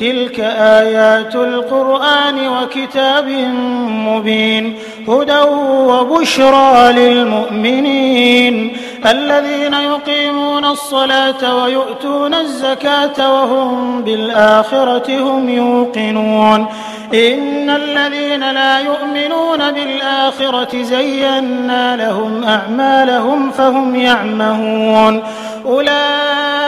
تلك آيات القرآن وكتاب مبين هدى وبشرى للمؤمنين. الذين يقيمون الصلاة ويؤتون الزكاة وهم بالآخرة هم يوقنون. إن الذين لا يؤمنون بالآخرة زينا لهم أعمالهم فهم يعمهون. أولئك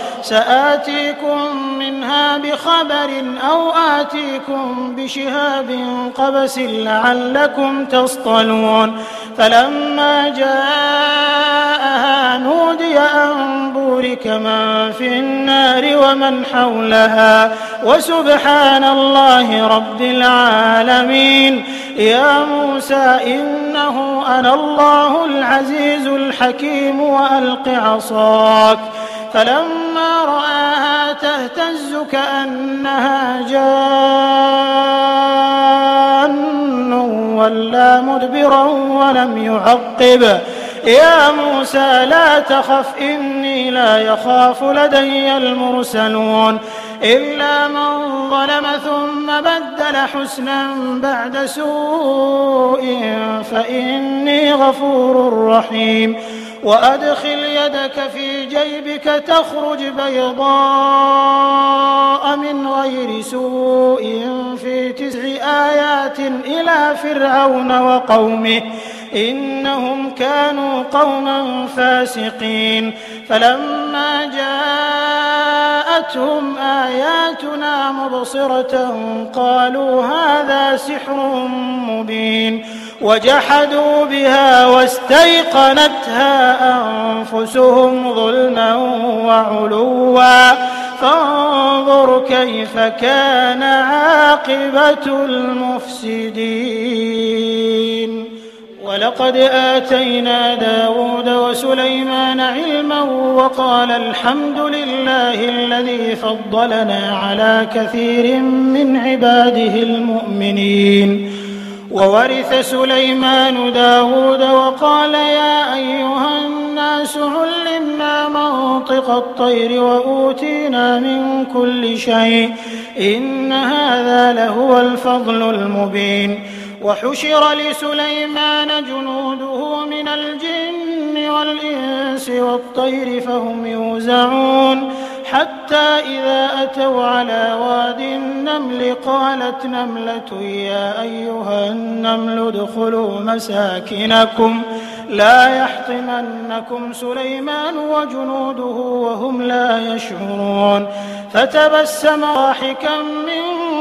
سآتيكم منها بخبر أو آتيكم بشهاب قبس لعلكم تصطلون. فلما جاءها نودي أن بورك من في النار ومن حولها. وسبحان الله رب العالمين. يا موسى إنه أنا الله العزيز الحكيم وألق عصاك فلما رآها تهتز كأنها جان ولا مدبرا ولم يعقب. يا موسى لا تخف إني لا يخاف لدي المرسلون. إلا من ظلم ثم بدل حسنا بعد سوء فإني غفور رحيم. وأدخل يدك في جيبك تخرج بيضاء من غير سوء في تسع آيات إلى فرعون وقومه. إنهم كانوا قوما فاسقين. فلما جاءتهم آياتنا مبصرة قالوا هذا سحر مبين. وجحدوا بها واستيقنتها أنفسهم ظلما وعلوا. فانظر كيف كان عاقبة المفسدين. ولقد آتينا داود وسليمان علما وقال الحمد لله الذي فضلنا على كثير من عباده المؤمنين. وورث سليمان داود وقال يا أيها الناس علمنا منطق الطير وأوتينا من كل شيء إن هذا لهو الفضل المبين. وحشر لسليمان جنوده من الجن والإنس والطير فهم يوزعون. حتى إذا أتوا على واد النمل قالت نملة يا أيها النمل ادخلوا مساكنكم. لا يحطمنكم سليمان وجنوده وهم لا يشعرون. فتبسم ضاحكا من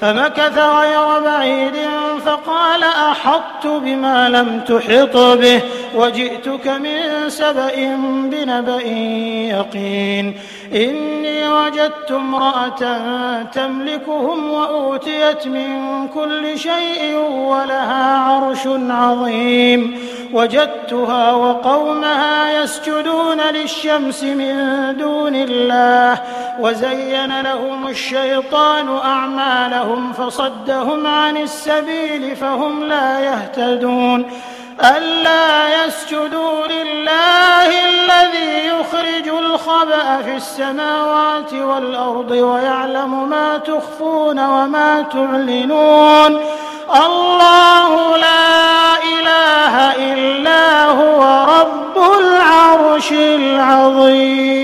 فمكث غير بعيد فقال أحطت بما لم تحط به وجئتك من سبأ بنبأ يقين. إني وجدت امرأة تملكهم وأوتيت من كل شيء ولها عرش عظيم. وجدتها وقومها يسجدون للشمس من دون الله وزين لهم الشيطان أعمالهم فصدهم عن السبيل فهم لا يهتدون. ألا يسجدوا لله الذي يخرج الخبأ في السماوات والأرض ويعلم ما تخفون وما تعلنون. الله لا إله إلا هو رب العرش العظيم.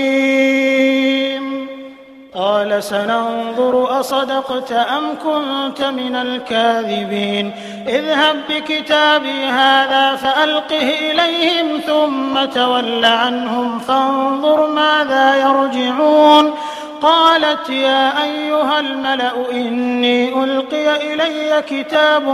قال سننظر أصدقت أم كنت من الكاذبين. اذهب بكتابي هذا فألقه إليهم ثم تول عنهم فانظر ماذا يرجعون. قالت يا أيها الملأ إني ألقي إلي كتاب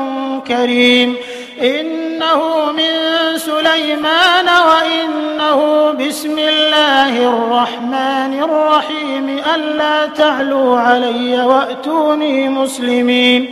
كريم. إنه من سليمان وإنه بسم الله الرحمن الرحيم ألا تعلوا علي وأتوني مسلمين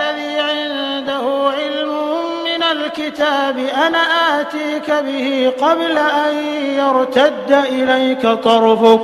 الكتاب أنا آتيك به قبل أن يرتد إليك طرفك.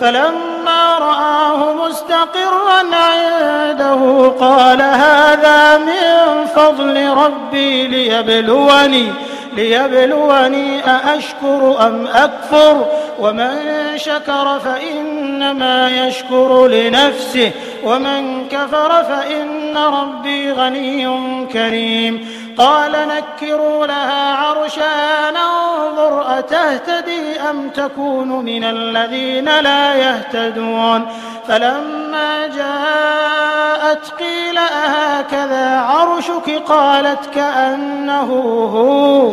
فلما رآه مستقرا عنده قال هذا من فضل ربي ليبلوني ليبلوني أأشكر أم أكفر؟ ومن شكر فإنما يشكر لنفسه ومن كفر فإن ربي غني كريم. قال نكروا لها عرشا ننظر أتهتدي أم تكون من الذين لا يهتدون. فلما جاءت قيل أهكذا عرشك؟ قالت كأنه هو.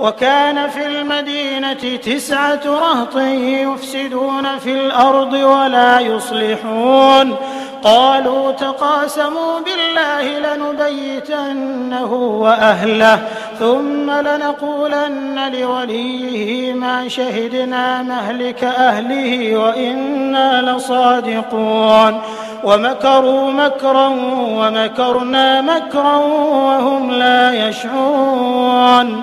وكان في المدينة تسعة رهط يفسدون في الأرض ولا يصلحون. قالوا تقاسموا بالله لنبيتنه وأهله ثم لنقولن لوليه ما شهدنا مهلك أهله وإنا لصادقون. ومكروا مكرا ومكرنا مكرا وهم لا يشعرون.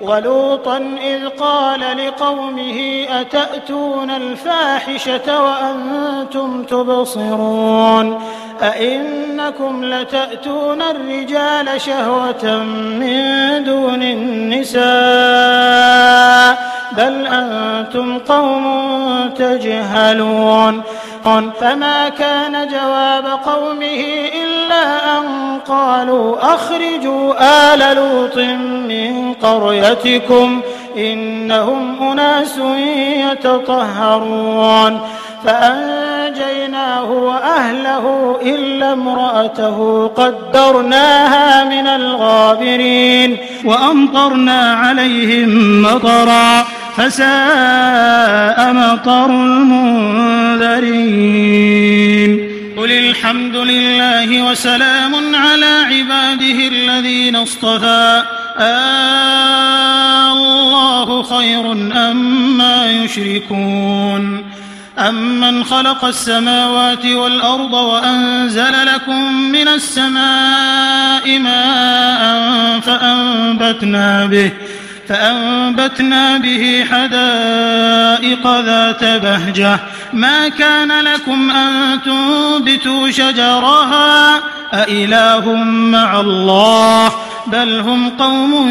ولوطا إذ قال لقومه أتأتون الفاحشة وأنتم تبصرون أئنكم لتأتون الرجال شهوة من دون النساء بل أنتم قوم تجهلون فما كان جواب قومه إلا أن قالوا أخرجوا آل لوط من قريتكم إنهم أناس يتطهرون فأنجيناه وأهله إلا امرأته قدرناها من الغابرين وأمطرنا عليهم مطرا فساء مطر المنذرين قل الحمد لله وسلام على عباده الذين اصطفى الله خير أما أم يشركون أمن خلق السماوات والأرض وأنزل لكم من السماء ماء فأنبتنا به فأنبتنا به حدائق ذات بهجة. ما كان لكم أن تنبتوا شجرها؟ أإله مع الله؟ بل هم قوم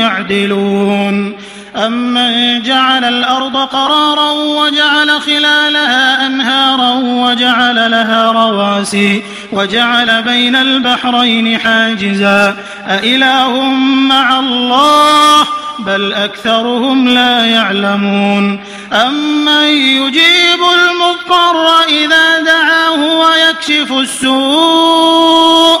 يعدلون. أمن جعل الأرض قرارا وجعل خلالها أنهارا وجعل لها رواسي وجعل بين البحرين حاجزا. أإله مع الله بل أكثرهم لا يعلمون. أمن يجيب المضطر إذا دعاه ويكشف السوء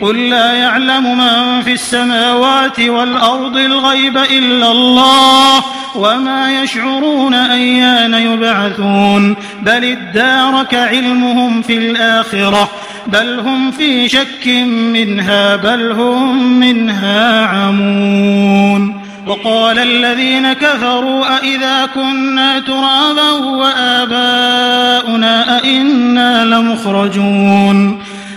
قل لا يعلم من في السماوات والأرض الغيب إلا الله وما يشعرون أيان يبعثون بل ادارك علمهم في الآخرة بل هم في شك منها بل هم منها عمون وقال الذين كفروا أئذا كنا ترابا وآباؤنا أئنا لمخرجون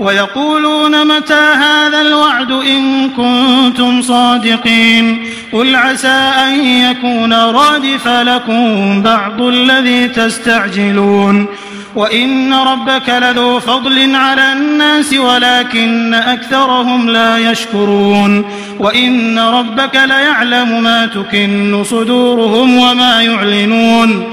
ويقولون متى هذا الوعد إن كنتم صادقين قل عسى أن يكون رادف لكم بعض الذي تستعجلون وإن ربك لذو فضل على الناس ولكن أكثرهم لا يشكرون وإن ربك ليعلم ما تكن صدورهم وما يعلنون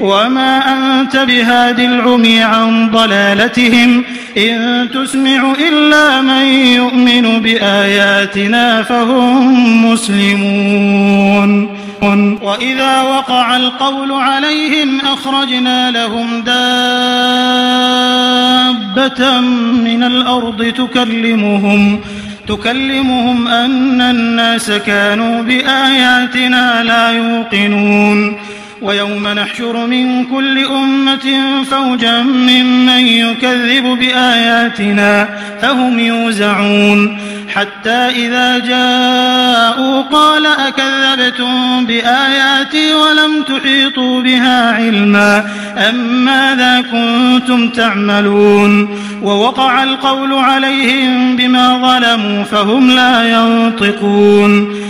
وما أنت بهاد العمي عن ضلالتهم إن تسمع إلا من يؤمن بآياتنا فهم مسلمون وإذا وقع القول عليهم أخرجنا لهم دابة من الأرض تكلمهم تكلمهم أن الناس كانوا بآياتنا لا يوقنون ويوم نحشر من كل أمة فوجا ممن يكذب بآياتنا فهم يوزعون. حتى إذا جاءوا قال أكذبتم بآياتي ولم تحيطوا بها علما أم ماذا كنتم تعملون؟ ووقع القول عليهم بما ظلموا فهم لا ينطقون.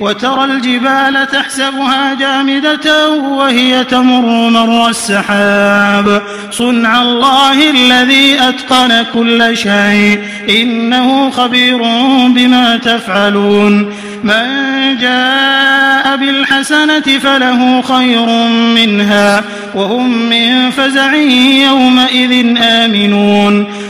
وترى الجبال تحسبها جامدة وهي تمر مر السحاب. صنع الله الذي أتقن كل شيء. إنه خبير بما تفعلون. من جاء بالحسنة فله خير منها. وهم من فزع يومئذ آمنون.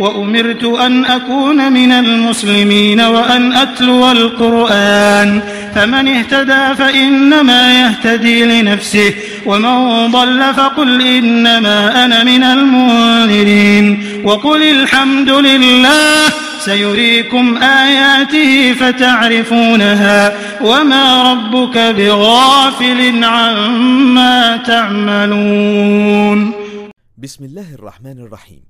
وأمرت أن أكون من المسلمين وأن أتلو القرآن. فمن اهتدى فإنما يهتدي لنفسه ومن ضل فقل إنما أنا من المنذرين. وقل الحمد لله سيريكم آياته فتعرفونها. وما ربك بغافل عما تعملون. بسم الله الرحمن الرحيم.